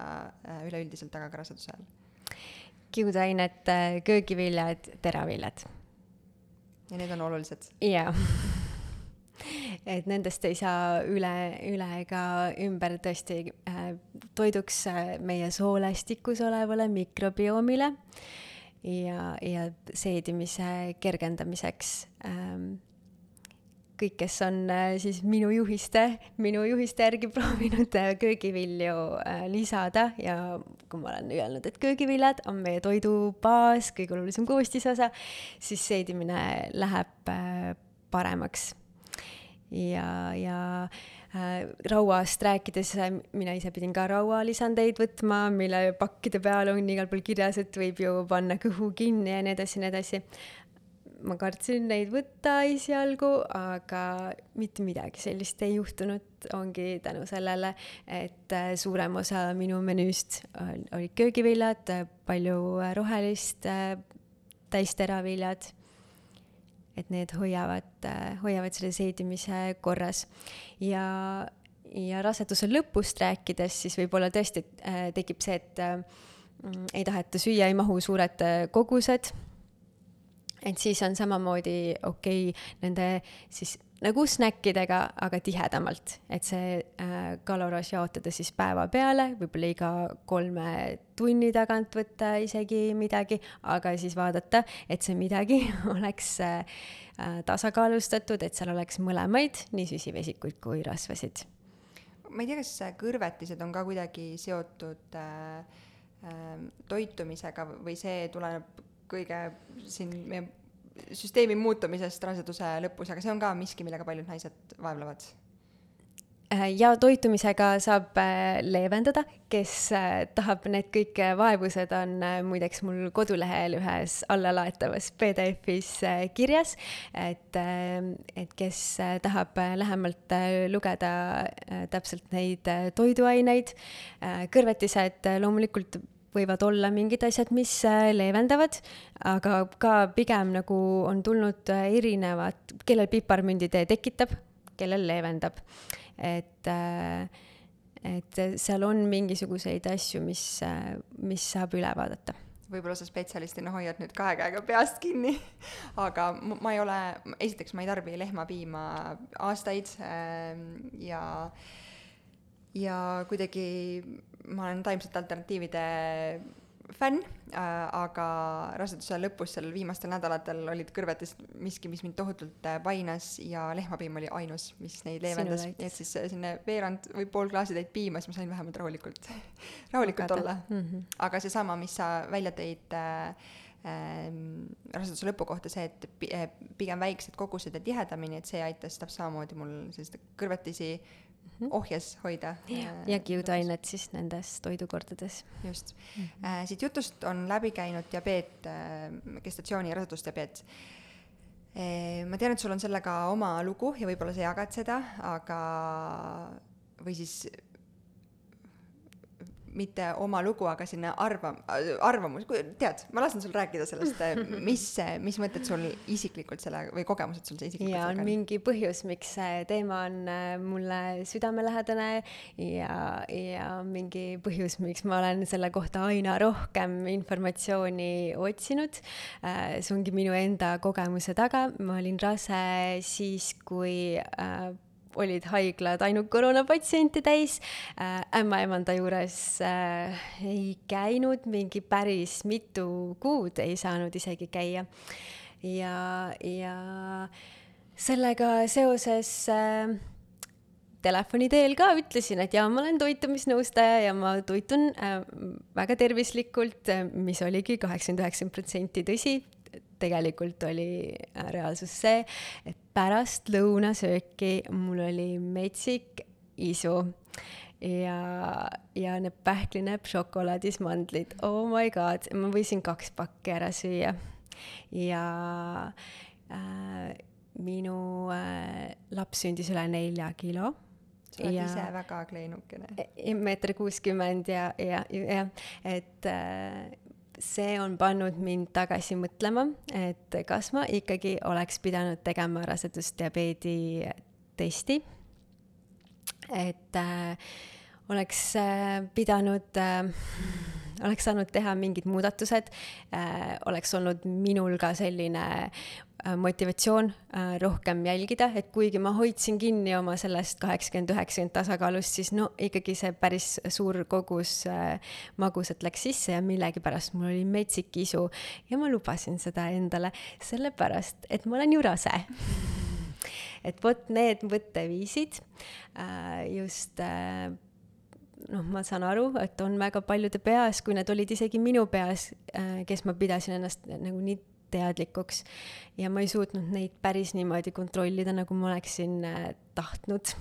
äh, üleüldiselt, aga ka raseduse ajal? kiudained, äh, köögiviljad, teraviljad. ja need on olulised? jaa <laughs> et nendest ei saa üle, üle ega ümber tõesti äh, toiduks äh, meie soolestikus olevale mikrobiomile ja, ja seedimise kergendamiseks ähm, kõik, kes on äh, siis minu juhiste, minu juhiste järgi <laughs> proovinud äh, köögivilju äh, lisada ja kui ma olen öelnud, et köögiviljad on meie toidu baas, kõige olulisem koostisosa, siis seedimine läheb paremaks. ja, ja rauast rääkides, mina ise pidin ka raualisandeid võtma, mille pakkide peal on igal pool kirjas, et võib ju panna kõhu kinni ja nii edasi nii edasi ma kartsin neid võtta esialgu, aga mitte midagi sellist ei juhtunud, ongi tänu sellele, et äh, suurem osa minu menüüst olid köögiviljad, palju äh, rohelist, äh, täisteraviljad. et need hoiavad, hoiavad selle seedimise korras. Ja, ja raseduse lõpust rääkides, siis võib-olla tõesti tekib see, et ei taheta süüa, ei mahu suured kogused et siis on samamoodi okei okay, nende siis nagu snäkkidega, aga tihedamalt, et see äh, kaloraaž jaotada siis päeva peale, võib-olla iga kolme tunni tagant võtta isegi midagi, aga siis vaadata, et see midagi <laughs> oleks äh, tasakaalustatud, et seal oleks mõlemaid, nii süsivesikuid kui rasvasid. ma ei tea, kas kõrvetised on ka kuidagi seotud äh, äh, toitumisega või see tuleneb kõige siin meie süsteemi muutumisest raseduse lõpus, aga see on ka miski, millega paljud naised vaevlevad äh, ja toitumisega saab äh, leevendada, kes äh, tahab, need kõik vaevused on muideks mul kodulehel ühes allalaetavas PDF-is kirjas. et, et kes tahab lähemalt lugeda täpselt neid toiduaineid, kõrvetised loomulikult võivad olla mingid asjad, mis äh, leevendavad, aga ka pigem nagu on tulnud äh, erinevad, kellel piparmünditee tekitab, kellel leevendab. et äh, et seal on mingisuguseid asju, mis, mis saab üle vaadata võib-olla sa spetsialistina hoiad nüüd kahe käega peast kinni <laughs> aga ma ei ole, esiteks ma ei tarbi lehmapiima aastaid äh, ja kuidagi ma olen taimsete alternatiivide fänn äh,, aga raseduse lõpus seal viimastel nädalatel olid kõrvetes miski, mis mind tohutult äh, painas ja lehmapiim oli ainus, mis neid leevendas, nii et siis äh, selline veerand või pool klaasitäit piima, siis ma sain vähemalt rahulikult <laughs> rahulikult Hakata. olla mm. -hmm. aga seesama, mis sa välja tõid äh, äh, raseduse lõpu kohta see, et äh, pigem väiksed kogused ja tihedamini, et see aitas täpselt samamoodi mul selliseid kõrvetisi. Ohjes hoida. ja äh, kiudainet siis nendes toidukordades. just mm. -hmm. Siit jutust on läbi käinud diabeet äh,, gestatsiooni ja rasedusdiabeet ma tean, et sul on sellega oma lugu ja võib-olla sa jagad seda, aga või siis mitte oma lugu, aga selline arva-, arvamus, tead, ma lasen sul rääkida sellest, <laughs> mis, mis mõtted sul isiklikult selle või kogemused sul isiklikult ja on mingi põhjus, miks see teema on äh, mulle südamelähedane ja, ja mingi põhjus, miks ma olen selle kohta aina rohkem informatsiooni otsinud. Äh, see ongi minu enda kogemuse taga, ma olin rase siis, kui äh, olid haiglad ainult koroonapatsiente täis äh,. ämmaemanda juures äh, ei käinud mingi päris mitu kuud, ei saanud isegi käia. ja, ja sellega seoses äh, telefoni teel ka ütlesin, et jaa, ma olen toitumisnõustaja ja ma toitun äh, väga tervislikult, äh, mis oligi kaheksakümmend, üheksakümmend protsenti tõsi tegelikult oli äh, reaalsus see, et pärast lõunasööki mul oli metsik isu ja, ja need pähklinäpp šokolaadis mandlid, oh my god, ma võisin kaks pakki ära süüa. ja äh, minu äh, laps sündis üle nelja kilo sa oled ja, ise väga kleenukene. E-, meeter kuuskümmend ja, ja, ja et äh, see on pannud mind tagasi mõtlema, et kas ma ikkagi oleks pidanud tegema rasedusdiabeedi testi. et äh, oleks äh, pidanud äh, oleks saanud teha mingid muudatused. Äh,, oleks olnud minul ka selline Äh, motivatsioon äh, rohkem jälgida, et kuigi ma hoidsin kinni oma sellest kaheksakümmend, üheksakümmend tasakaalust, siis no ikkagi see päris suur kogus äh, magusat läks sisse ja millegipärast mul oli metsik isu ja ma lubasin seda endale, sellepärast et ma olen ju rase <laughs> et vot need mõtteviisid just noh, ma saan aru, et on väga paljude peas, kui need olid isegi minu peas, kes ma pidasin ennast nagu nii teadlikuks. Ja ma ei suutnud neid päris niimoodi kontrollida, nagu ma oleksin äh, tahtnud.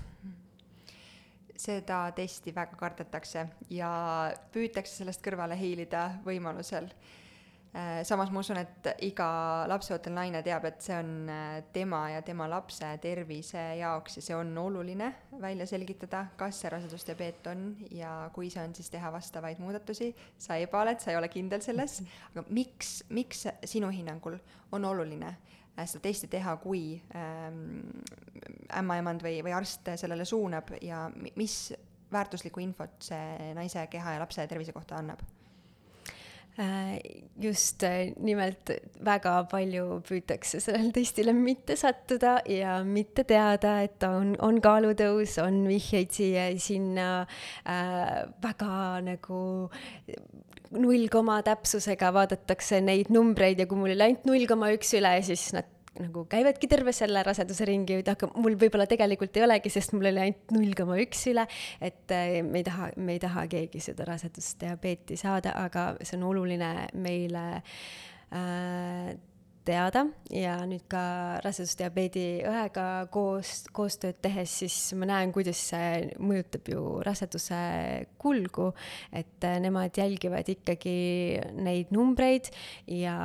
Seda testi väga kardetakse ja püütakse sellest kõrvale hiilida võimalusel. Äh, samas ma usun, et iga lapseootel naine teab, et see on äh, tema ja tema lapse tervise jaoks ja see on oluline välja selgitada, kas see rasedusdiabeet on ja kui see on, siis teha vastavaid muudatusi. sa ebaaled, sa ei ole kindel selles, <laughs> aga miks, miks sinu hinnangul on oluline äh, seda testi teha, kui ähm, ämmaemand või, või arst sellele suunab ja mis väärtuslikku infot see naise keha ja lapse tervise kohta annab? Äh, just äh, nimelt väga palju püütakse sellele testile mitte sattuda ja mitte teada, et on, on kaalutõus, on vihjeid siia ja sinna äh, väga nagu null koma täpsusega vaadatakse neid numbreid ja kui mul oli ainult null koma üks üle, siis nad nagu käivadki terve selle raseduse ringi, aga mul võib-olla tegelikult ei olegi, sest mul oli ainult null koma üks üle, et äh, me ei taha, me ei taha keegi seda rasedusdiabeeti saada, aga see on oluline meile äh, teada. Ja nüüd ka rasedusdiabeedi õega koos, koostööd tehes, siis ma näen, kuidas see mõjutab ju raseduse kulgu, et äh, nemad jälgivad ikkagi neid numbreid ja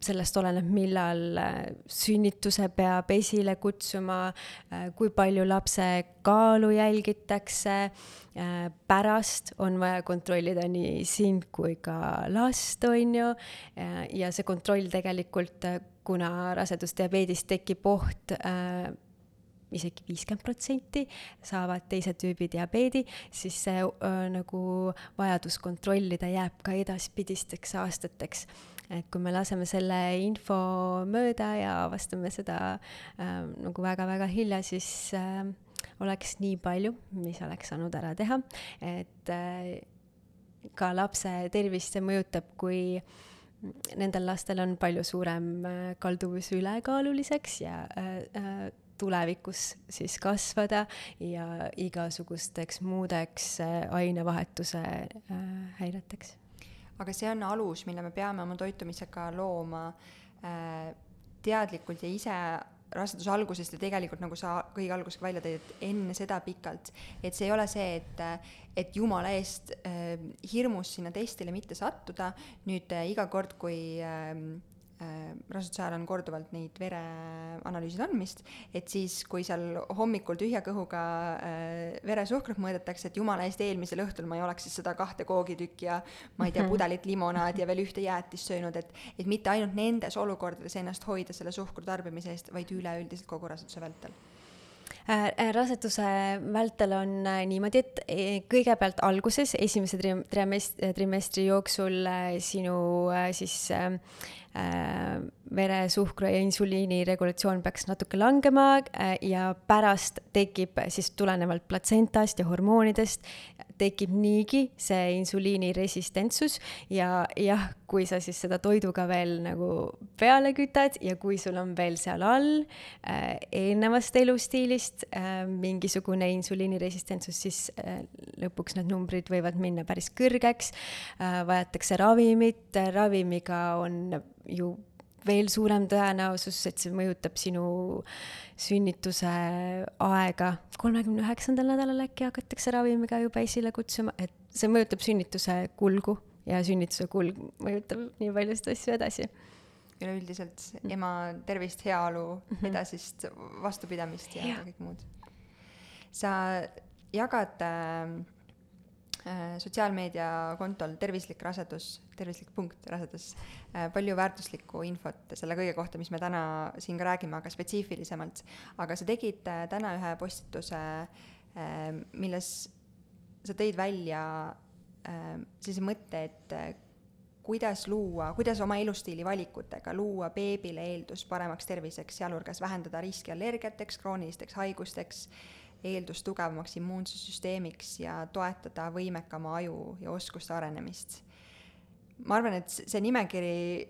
sellest oleneb, millal äh, sünnituse peab esile kutsuma, äh, kui palju lapse kaalu jälgitakse. Äh, pärast on vaja kontrollida nii sind kui ka last, on ju. ja see kontroll tegelikult, kuna rasedusdiabeedis tekib oht isegi viiskümmend protsenti saavad teise tüübi diabeedi, siis see äh, nagu vajadus kontrollida jääb ka edaspidisteks aastateks et kui me laseme selle info mööda ja avastame seda äh, nagu väga-väga hilja, siis äh, oleks nii palju, mis oleks saanud ära teha, et äh, ka lapse tervist see mõjutab, kui nendel lastel on palju suurem äh, kalduvus ülekaaluliseks ja äh, äh, tulevikus siis kasvada ja igasugusteks muudeks äh, ainevahetuse äh, häireteks aga see on alus, mille me peame oma toitumisega looma äh, teadlikult ja ise raseduse algusest ja tegelikult nagu sa kõige alguses välja tõid, et enne seda pikalt, et see ei ole see, et, et jumala eest äh, hirmus sinna testile mitte sattuda, nüüd äh, iga kord, kui äh, Äh, raseduse ajal on korduvalt neid vereanalüüsid andmist, et siis, kui seal hommikul tühja kõhuga äh, veresuhkrut mõõdetakse, et jumala eest eelmisel õhtul ma ei oleks siis seda kahte koogitükki ja ma ei tea, <laughs> pudelit limonaadi ja veel ühte jäätist söönud, et et mitte ainult nendes olukordades ennast hoida selle suhkru tarbimise eest, vaid üleüldiselt kogu raseduse vältel. Äh, raseduse vältel on niimoodi, et kõigepealt alguses, esimese trimestri, trimestri jooksul sinu siis veresuhkru ja insuliini regulatsioon peaks natuke langema ja pärast tekib siis tulenevalt platsentast ja hormoonidest tekib niigi see insuliini resistentsus ja jah, kui sa siis seda toiduga veel nagu peale kütad ja kui sul on veel seal all äh, eelnevast elustiilist äh, mingisugune insuliini resistentsus, siis äh, lõpuks need numbrid võivad minna päris kõrgeks äh,. vajatakse ravimit, ravimiga on ju veel suurem tõenäosus, et see mõjutab sinu sünnituse aega. kolmekümne üheksandal nädalal äkki hakatakse ravimiga juba esile kutsuma, et see mõjutab sünnituse kulgu ja sünnituse kulg mõjutab nii paljusid asju edasi. üleüldiselt ema tervist, heaolu mm, -hmm. edasist vastupidamist ja, ja kõik muud. sa jagad äh, Äh, sotsiaalmeediakontol Tervislik rasedus, tervislik punkt rasedus, äh, palju väärtuslikku infot selle kõige kohta, mis me täna siin ka räägime, aga spetsiifilisemalt. aga sa tegid äh, täna ühe postituse, milles sa tõid välja sellise mõtte, et kuidas luua, kuidas oma elustiili valikutega luua beebile eeldus paremaks terviseks, sealhulgas vähendada riski allergiateks, kroonilisteks haigusteks eeldus tugevamaks immuunsussüsteemiks ja toetada võimekama aju ja oskuste arenemist. ma arvan, et see nimekiri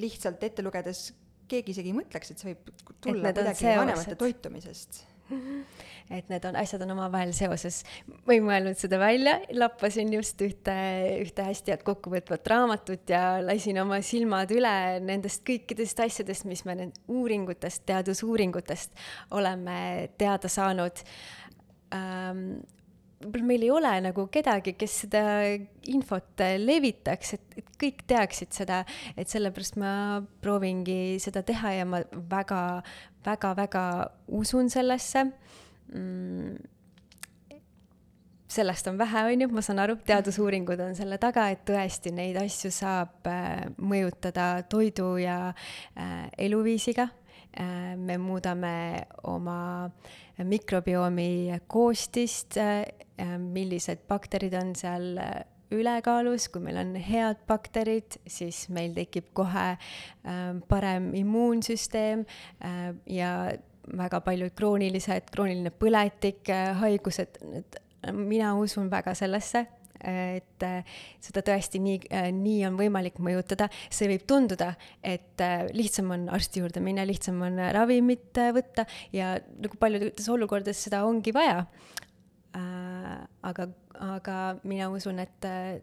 lihtsalt ette lugedes keegi isegi ei mõtleks, et see võib tulla kuidagi vanemate toitumisest <laughs> et need on, asjad on omavahel seoses. ma ei mõelnud seda välja, lappasin just ühte, ühte hästi head kokkuvõtvat raamatut ja lasin oma silmad üle nendest kõikidest asjadest, mis me nendest uuringutest, teadusuuringutest oleme teada saanud ähm, võib-olla meil ei ole nagu kedagi, kes seda infot levitaks, et, et kõik teaksid seda, et sellepärast ma proovingi seda teha ja ma väga, väga, väga usun sellesse. Mm, sellest on vähe, on ju, ma saan aru, teadusuuringud on selle taga, et tõesti neid asju saab äh, mõjutada toidu ja äh, eluviisiga. Äh,. me muudame oma mikrobiomi koostist äh,, millised bakterid on seal äh, ülekaalus, kui meil on head bakterid, siis meil tekib kohe äh, parem immuunsüsteem äh, ja väga paljud kroonilised, krooniline põletik äh,, haigused, need, mina usun väga sellesse, et äh, seda tõesti nii, äh, nii on võimalik mõjutada, see võib tunduda, et äh, lihtsam on arsti juurde minna, lihtsam on ravimit võtta ja nagu paljudes olukordades seda ongi vaja Äh, aga, aga mina usun, et äh,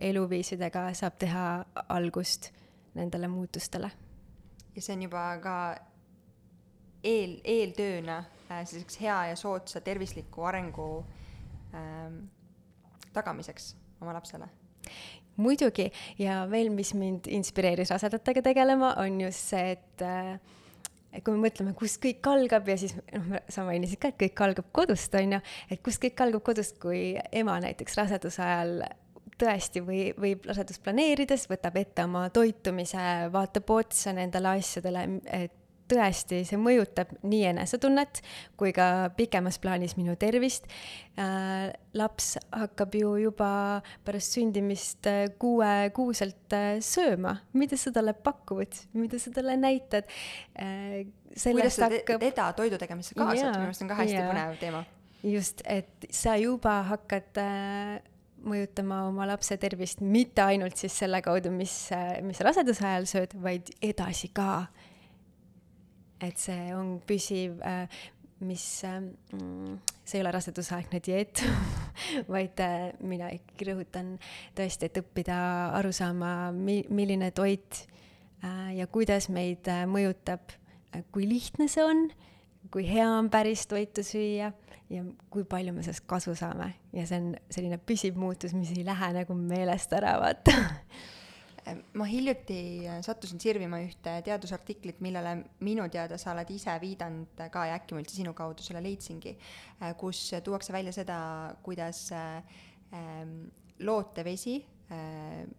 eluviisidega saab teha algust nendele muutustele. ja see on juba ka eel, eeltööna äh, selliseks hea ja soodsa tervisliku arengu ähm, tagamiseks oma lapsele muidugi ja veel, mis mind inspireeris rasedatega tegelema, on just see, et äh, et kui me mõtleme, kust kõik algab ja siis noh, sa mainisid ka, et kõik algab kodust, on ju, et kust kõik algab kodust, kui ema näiteks raseduse ajal tõesti või võib rasedust planeerides võtab ette oma toitumise, vaatab otsa nendele asjadele, et tõesti, see mõjutab nii enesetunnet kui ka pikemas plaanis minu tervist äh,. laps hakkab ju juba pärast sündimist äh, kuuekuuselt äh, sööma, mida sa talle pakud, mida sa talle näitad kuidas sa hakkab... teda toidu tegemisse kaasad, minu arust on ka hästi ja. põnev teema. just, et sa juba hakkad mõjutama oma lapse tervist mitte ainult siis selle kaudu, mis, mis raseduse ajal sööd, vaid edasi ka et see on püsiv äh, mis mm,, see ei ole rasedusaegne dieet <laughs> vaid äh, mina ikkagi rõhutan tõesti, et õppida aru saama, mi-, milline toit äh, ja kuidas meid mõjutab, kui lihtne see on, kui hea on päris toitu süüa ja kui palju me sellest kasu saame. Ja see on selline püsiv muutus, mis ei lähe nagu meelest ära, vaata <laughs> ma hiljuti äh, sattusin sirvima ühte teadusartiklit, millele minu teada sa oled ise viidanud ka ja äkki ma üldse sinu kaudu selle leidsingi, äh, kus tuuakse välja seda, kuidas äh, ähm, lootevesi,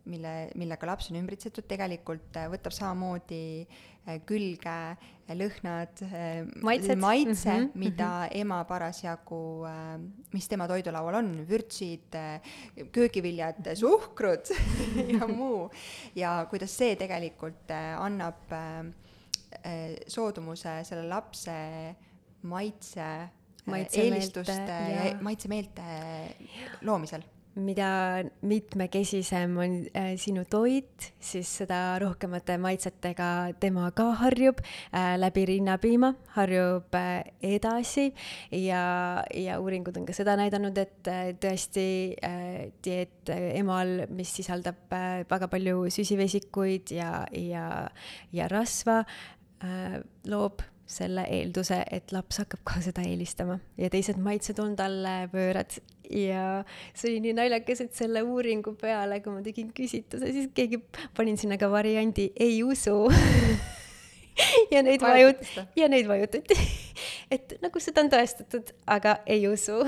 mille, millega laps on ümbritsetud, tegelikult võtab samamoodi Äh, külge, äh, lõhnad, äh, maitse mm, -hmm. mida ema parasjagu, mis tema toidulaual on, vürtsid, köögiviljad, suhkrut <laughs> ja muu. ja kuidas see tegelikult annab soodumuse selle lapse maitse, maitse eelistuste ja, ja maitsemeelte loomisel mida mitmekesisem on äh, sinu toit, siis seda rohkemate maitsetega tema ka harjub äh, läbi rinnapiima, harjub äh, edasi. Ja, ja uuringud on ka seda näidanud, et äh, tõesti äh, dieet äh, emal, mis sisaldab äh, väga palju süsivesikuid ja, ja, ja rasva äh,, loob selle eelduse, et laps hakkab ka seda eelistama. Ja teised maitsed on talle pöörad ja see oli nii naljakas, et selle uuringu peale, kui ma tegin küsitluse, siis keegi panin sinna ka variandi ei usu. <laughs> Ja neid vajut- ja neid vajutati. <laughs> Et nagu seda on tõestatud, aga ei usu.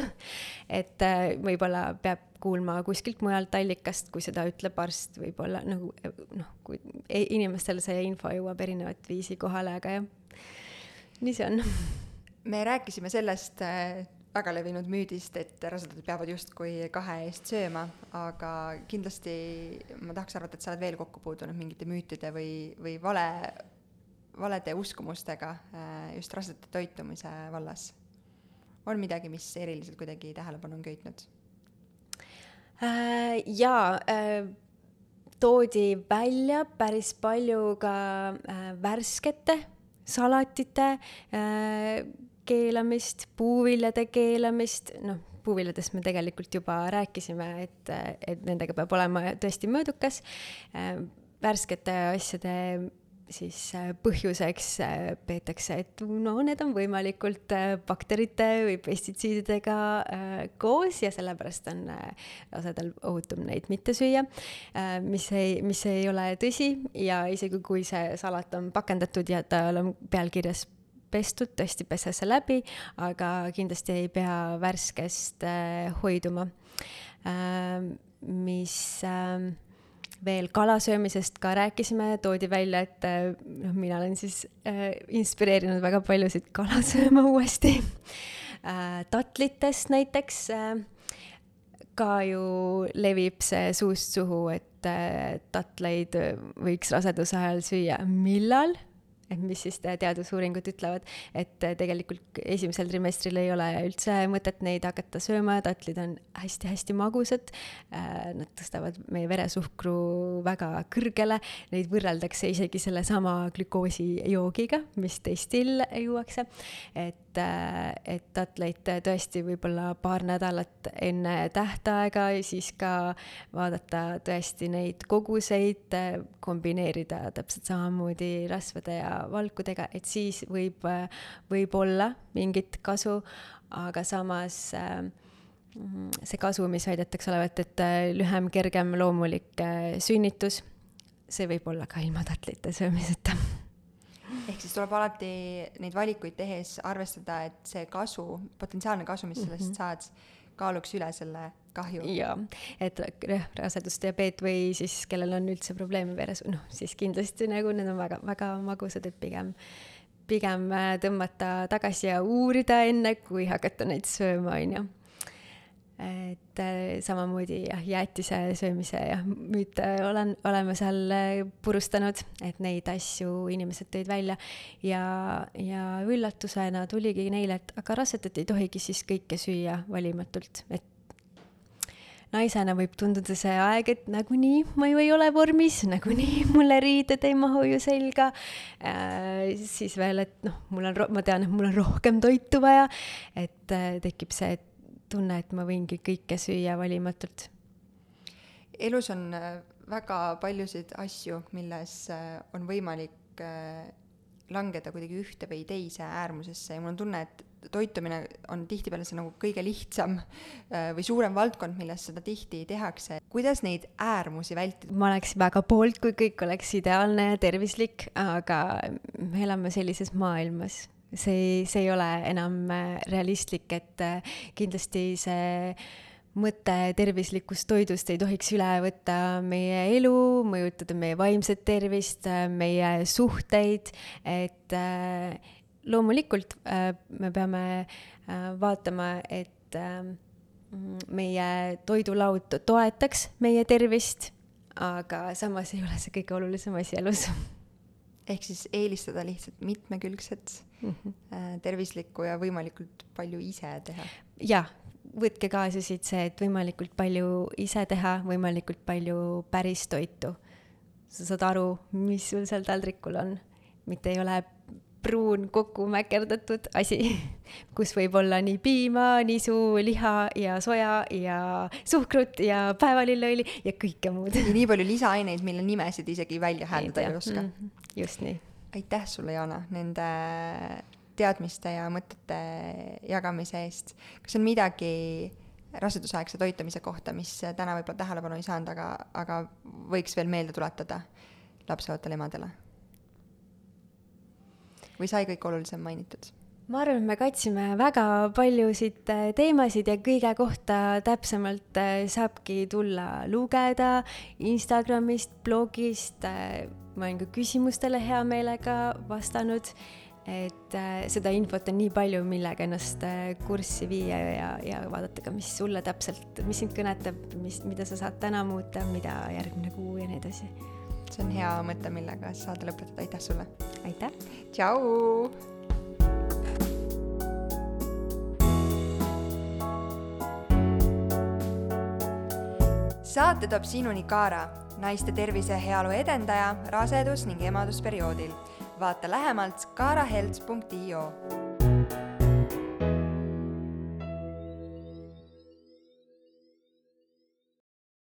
et äh, võib-olla peab kuulma kuskilt mujalt allikast, kui seda ütleb arst, võib-olla nagu noh, kui inimestel see info jõuab erinevat viisi kohale, aga jah nii see on. <laughs> me rääkisime sellest äh, väga levinud müüdist, et rasedad peavad justkui kahe eest sööma, aga kindlasti ma tahaks arvata, et sa oled veel kokku puutunud mingite müütide või, või vale, valede uskumustega äh, just rasedate toitumise vallas. on midagi, mis eriliselt kuidagi tähelepanu on köitnud äh,? jaa äh, toodi välja päris palju ka äh, värskete salatite äh, keelamist, puuviljade keelamist, noh, puuviljadest me tegelikult juba rääkisime, et, et nendega peab olema tõesti mõõdukas äh,. värskete asjade siis äh, põhjuseks äh, peetakse, et no need on võimalikult äh, bakterite või pestitsiididega koos ja sellepärast on rasedal ohutum neid mitte süüa, mis ei, mis ei ole tõsi ja isegi kui see salat on pakendatud ja tal on pealkirjas pestud, tõesti pese see läbi, aga kindlasti ei pea värskest hoiduma. mis veel kalasöömisest ka rääkisime, toodi välja, et noh, mina olen siis äh, inspireerinud väga paljusid kala <laughs> sööma uuesti äh,. tatlitest näiteks äh, ka ju levib see suust suhu, et äh, tatleid võiks raseduse ajal süüa. millal? Et mis siis teadusuuringud ütlevad, et tegelikult esimesel trimestril ei ole üldse mõtet neid hakata sööma, tatlid on hästi-hästi magusad. Äh, nad tõstavad meie veresuhkru väga kõrgele, neid võrreldakse isegi sellesama glükoosijoogiga, mis testil juuakse. et äh, et tatleid tõesti võib-olla paar nädalat enne tähtaega siis ka vaadata tõesti neid koguseid, kombineerida täpselt samamoodi rasvade ja valkudega, et siis võib, võib olla mingit kasu, aga samas äh, see kasu, mis väidetakse olevat, et äh, lühem, kergem, loomulik sünnitus, see võib olla ka ilma tatlite söömiseta ehk siis tuleb alati neid valikuid tehes arvestada, et see kasu, potentsiaalne kasu, mis sellest mm -hmm. saad, kaaluks üle selle kahju. jaa, et rasedusdiabeet või siis kellel on üldse probleeme veres, noh siis kindlasti nagu need on väga, väga magusad, et pigem, pigem äh, tõmmata tagasi ja uurida enne, kui hakata neid sööma, on ju et äh, samamoodi jah, jäätise söömise ja müüte olen, oleme seal äh, purustanud, et neid asju inimesed tõid välja. Ja, ja üllatusena tuligi neile, et aga rasedat ei tohigi siis kõike süüa valimatult, et naisena võib tunduda see aeg, et nagunii ma ju ei ole vormis, nagunii mulle riided ei mahu ju selga. Äh,. siis veel, et noh, mul on, ma tean, et mul on rohkem toitu vaja, et äh, tekib see, et tunne, et ma võingi kõike süüa valimatult. elus on äh, väga paljusid asju, milles äh, on võimalik äh, langeda kuidagi ühte või teise äärmusesse ja mul on tunne, et toitumine on tihtipeale see nagu kõige lihtsam või suurem valdkond, milles seda tihti tehakse. kuidas neid äärmusi vältida? ma oleks väga poolt, kui kõik oleks ideaalne ja tervislik, aga me elame sellises maailmas see, see ei ole enam äh, realistlik, et äh, kindlasti see mõte tervislikust toidust ei tohiks üle võtta meie elu, mõjutada meie vaimset tervist, äh, meie suhteid, et loomulikult me peame vaatama, et meie toidulaud toetaks meie tervist, aga samas ei ole see kõige olulisem asi elus <laughs> ehk siis eelistada lihtsalt mitmekülgset mm, -hmm. tervislikku ja võimalikult palju ise teha. jah, võtke kaasa siit see, et võimalikult palju ise teha, võimalikult palju päris toitu. sa saad aru, mis sul seal taldrikul on, mitte ei ole pruun kokku mäkerdatud asi, <laughs> kus võib olla nii piima, nisu, liha ja soja ja suhkrut ja päevalilleõli ja kõike muud. ja nii palju lisaaineid, mille nimesid isegi välja hääldada ei oska mm. -hmm just nii. aitäh sulle, Jaana, nende teadmiste ja mõtete jagamise eest. kas on midagi rasedusaegse toitumise kohta, mis täna võib-olla tähelepanu ei saanud, aga, aga võiks veel meelde tuletada lapseootel emadele? või sai kõik olulisem mainitud? ma arvan, et me katsime väga paljusid äh, teemasid ja kõige kohta täpsemalt äh, saabki tulla lugeda Instagramist, blogist äh, ma olen ka küsimustele hea meelega vastanud, et äh, seda infot on nii palju, millega ennast äh, kurssi viia ja, ja vaadata ka, mis sulle täpselt, mis sind kõnetab, mis, mida sa saad täna muuta, mida järgmine kuu ja nii edasi. see on hea mõte, millega saade lõpetada, aitäh sulle! aitäh! tšau! saate toob sinuni Kaara naiste tervise ja heaolu edendaja rasedus- ning emadusperioodil. vaata lähemalt kaarahelts.io